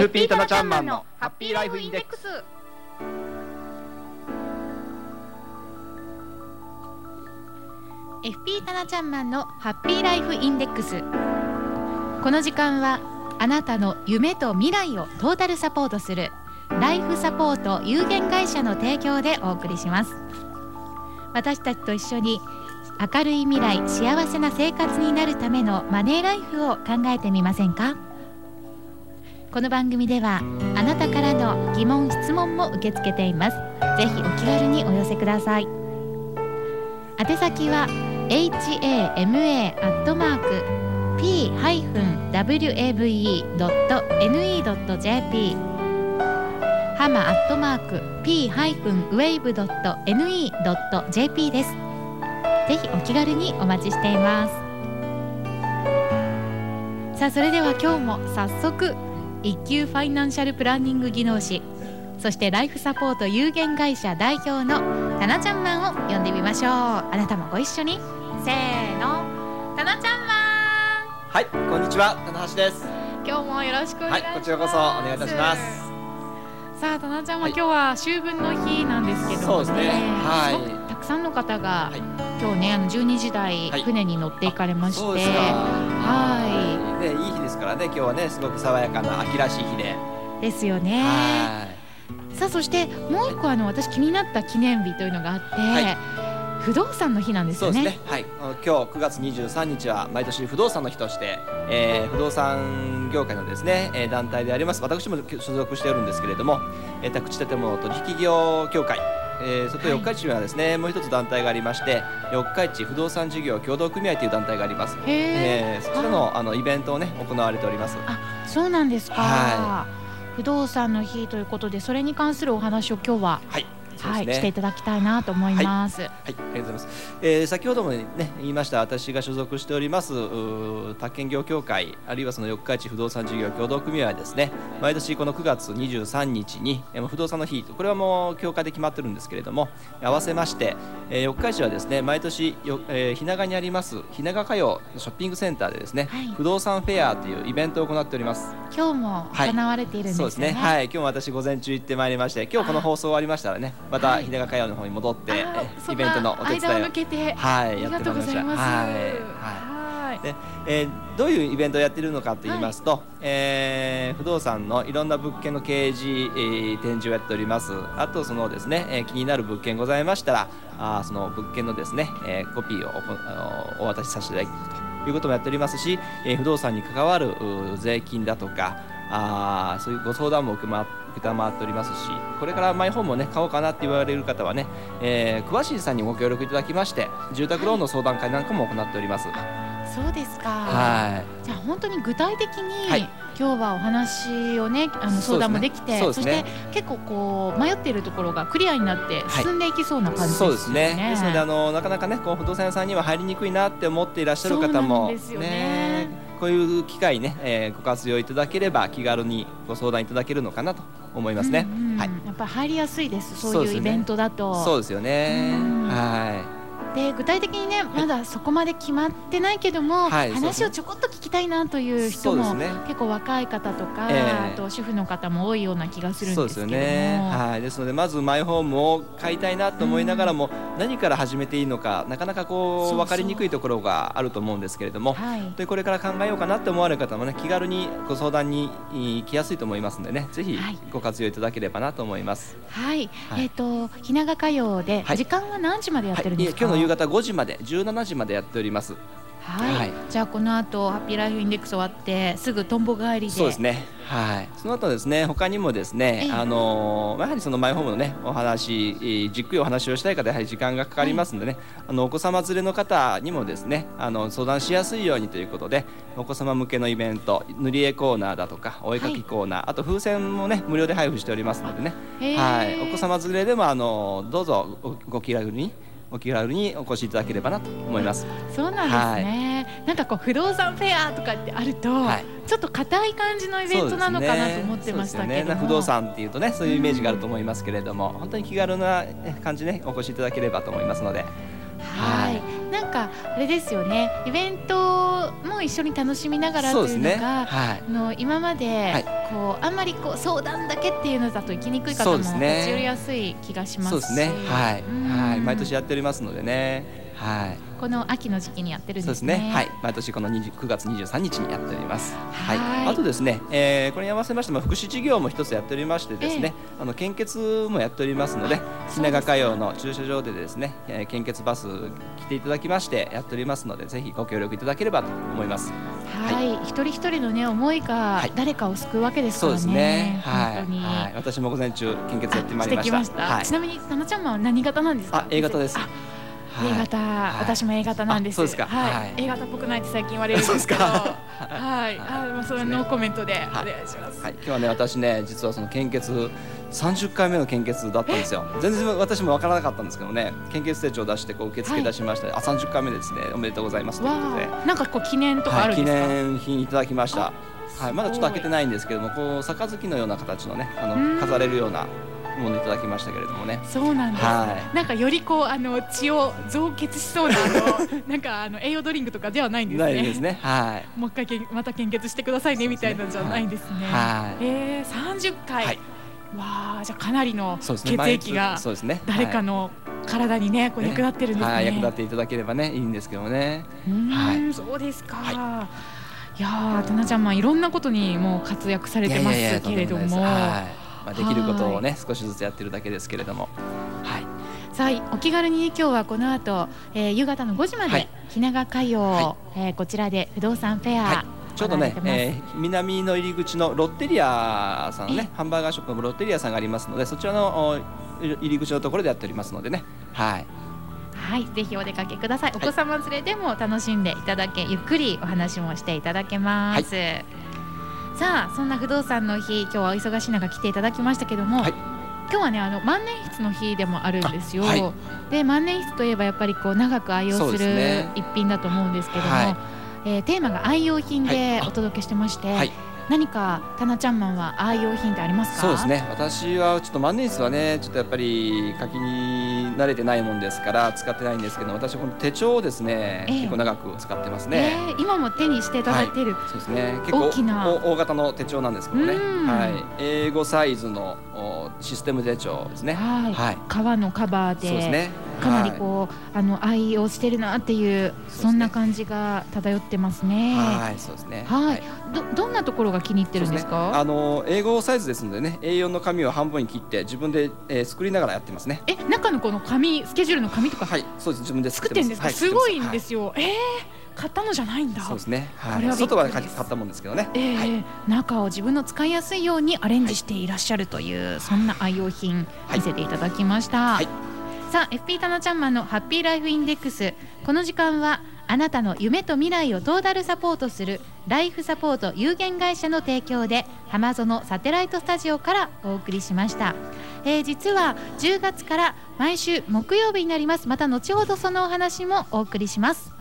FP タナちゃんマンのハッピーライフインデックス。FP タナちゃんマンのハッピーライフインデックス。この時間はあなたの夢と未来をトータルサポートするライフサポート有限会社の提供でお送りします。私たちと一緒に明るい未来幸せな生活になるためのマネーライフを考えてみませんか？この番組ではあなたからの疑問質問も受け付けています。ぜひお気軽にお寄せください。宛先は hama.p-wave.ne.jp ハマアットマーク p-wave.ne.jp です。ぜひお気軽にお待ちしています。さあそれでは今日も早速一級ファイナンシャルプランニング技能士。そしてライフサポート有限会社代表のタナちゃんマンを呼んでみましょう。あなたもご一緒に。せーの。タナちゃんマはいこんにちは。棚橋です。ン今日もよろしくお願いします、はいこちらこそお願いいたします。さあタナちゃんははい。今日は秋分の日なんですけどもね。そうですね。はい。たくさんの方が、はい今日ねあの12時台、はい。船に乗っていかれまして。はねいい日ですからね今日はねすごく爽やかな秋らしい日で。いですよね。はさあそしてもう一個あの私気になった記念日というのがあって、は不動産の日なんですよね。ね。はい。今日9月23日は毎年不動産の日として、えー不動産業界のですね、えー団体であります。私も所属しておるんですけれども、えー、宅地建物取引業協会。えー、それとはい四日市にはですね、もう一つ団体がありまして四日市不動産事業協同組合という団体があります、へええーそちらのあのイベントをね行われております。あそうなんですか、は不動産の日ということでそれに関するお話を今日は、はいはい、していただきたいなと思います、はい、ありがとうございます。えー先ほどもね言いました私が所属しております宅建業協会あるいはその四日市不動産事業協同組合はですね毎年この9月23日にえー不動産の日これはもう協会で決まってるんですけれども合わせまして、えー四日市はですね毎年よ、えー、日永にあります日永歌謡ショッピングセンターでですね、はい不動産フェアというイベントを行っております。今日も行われているんですよね、そうですね。はい、今日も私午前中行ってまいりまして、今日この放送終わりましたらね、またはい日高歌謡の方に戻って、あえそんなイベントのお手伝いを間を抜けてはい、あります。はい、はい。はいで、えーどういうイベントをやっているのかと言いますと、えー不動産のいろんな物件の掲示、えー展示をやっております。あとそのですね、えー気になる物件ございましたら、あーその物件のですね、えーコピーをおこあのお渡しさせていただくということもやっておりますし、えー不動産に関わる税金だとか、あーそういうご相談も受けま承っておりますしこれからマイホームをね買おうかなって言われる方はね、えー詳しいさんにご協力いただきまして住宅ローンの相談会なんかも行っております。そうですか、はい。じゃあ本当に具体的に、はい。今日はお話をねあの相談もできてそうですね。して結構こう迷っているところがクリアになってはい。進んでいきそうな感じですよね。そうですね。ですのであのなかなかねこう不動産屋さんには入りにくいなって思っていらっしゃる方そうなんもですよねこういう機会ね、えーご活用いただければ気軽にご相談いただけるのかなと思いますね。うんうんはい。やっぱり入りやすいですそうういうイベントだと。そうですよねうん。はで具体的にねまだそこまで決まってないけども、はい話をちょこっと聞きたいなという人も、ね。結構若い方とか、ええ。あと主婦の方も多いような気がするんですけども。よね。はい。ですのでまずマイホームを買いたいなと思いながらも、何から始めていいのかなかなかこそう分かりにくいところがあると思うんですけれども。はい。でこれから考えようかなって思われる方もね気軽にご相談に行きやすいと思いますのでねぜひはい。ご活用いただければなと思います。はい、はい。えっ、とひなが歌謡で、はい。時間は何時までやっはい、てるんですか、今日の夕方5時まで17時までやっております。はい、はい。じゃあこの後ハッピーライフインデックス終わってすぐとんぼ帰りで。そうですね。はい。その後ですね他にもですね、ええ。あのーやはりそのマイホームのねお話、えーじっくりお話をしたい方やはり時間がかかりますのでね、あのお子様連れの方にもですねあの相談しやすいようにということでお子様向けのイベント塗り絵コーナーだとかお絵かきコーナー、あと風船もね無料で配布しておりますのでね。はい、お子様連れでもあのどうぞごご気軽にお気軽にお越しいただければなと思います。そうなんですね、なんかこう不動産フェアとかってあると、はい。ちょっと硬い感じのイベントなのかなと思ってましたけども、そうですよね不動産っていうとねそういうイメージがあると思いますけれども、本当に気軽な感じねお越しいただければと思いますので。かあれですよね。イベントも一緒に楽しみながらというのが、ねはい、の今まで、こうあんまりこう相談だけっていうのだと行きにくい方も立ち寄りやすい気がしますそうですね。はい、はい、毎年やっておりますのでね。はいこの秋の時期にやってるんですね。そうですね。はい、毎年この9月23日にやっております。はい。はいあとですね、えー、これに合わせましても福祉事業も一つやっておりましてですね、えー、あの献血もやっておりますので、ひなが歌謡の駐車場でですね、えー、献血バス来ていただきましてやっておりますので、ぜひご協力いただければと思います。はい、はい、一人一人のね思いが誰かを救うわけですからね。そうですね。はい。はい、私も午前中献血やってまいりました。したはい、ちなみにななちゃんは何型なんですか？あ、A 型です。A 型、私も A 型なんです。そうですか。はい。A 型っぽくないって最近言われるんですけど、はい。あ、まあそれノーコメントでお願いします。はい。今日はね私ね実はその献血30回目の献血だったんですよ。全然私もわからなかったんですけどね、献血手帳を出してこう受付出しました。あ、30回目ですね。おめでとうございますということで。なんかこう記念とかあるんですか？記念品いただきました。はい。まだちょっと開けてないんですけども、こう杯のような形のね、あの飾れるようなものいただきましたけれどもね。そうなんです。はい、なんかよりこうあの血を増血しそうなあのなんかあの栄養ドリンクとかではないんですね。ないですね。はい。もう一回また献血してくださいねみたいなんじゃないんですね。はい。ええ三十回。はい、わあじゃあかなりの血液がそうですね。誰かの体にねこう役立ってるんですね。はい、役立っていただければねいいんですけどね。はい。そうですか。はい、いやー、たなちゃんまあいろんなことにもう活躍されてますけれども。はいまあ、できることをね少しずつやってるだけですけれども。はいさあお気軽に今日はこの後、えー、夕方の5時まで、はい、ひなが歌謡、はい、えー、こちらで不動産フェア、はいちょうどね、えー、南の入り口のロッテリアさんね、ハンバーガーショップのロッテリアさんがありますので、そちらの入り口のところでやっておりますのでね。はい。はい、ぜひお出かけください。お子様連れでも楽しんでいただけ、ゆっくりお話もしていただけます。はいさあそんな不動産の日今日はお忙しい中来ていただきましたけども、はい、今日はねあの万年筆の日でもあるんですよ。はい、で万年筆といえばやっぱりこう長く愛用する一品だと思うんですけども、ねえー、テーマが愛用品でお届けしてまして。何かタナちゃんマンは愛用品ってありますか？そうですね。私はちょっと万年筆はねちょっとやっぱり書きに慣れてないもんですから使ってないんですけど私この手帳をですね、えー、結構長く使ってますね、えー、今も手にしていただいている、はい、そうですね。結構大きな。大型の手帳なんですけどね。はい。英語サイズのシステム手帳ですね。はい、はい、革のカバーで。そうですねかなりこう、あの愛用してるなっていうそんな感じが漂ってますね。はい、そうですね。はい。どどんなところが気に入ってるんですか？あの英語サイズですのでね、A4 の紙を半分に切って自分で、えー、作りながらやってますね。え、中のこの紙スケジュールの紙とか、はい、そうです自分で作ってんですか？すごいんですよ。ええ買ったのじゃないんだ。そうですね。はい。外は買ったもんですけどね。ええ中を自分の使いやすいようにアレンジしていらっしゃるという、そんな愛用品見せていただきました。はいさあ FP タナちゃんマンのハッピーライフインデックス。この時間はあなたの夢と未来をトータルサポートするライフサポート有限会社の提供で浜園サテライトスタジオからお送りしました、えー、実は10月から毎週木曜日になります。また後ほどそのお話もお送りします。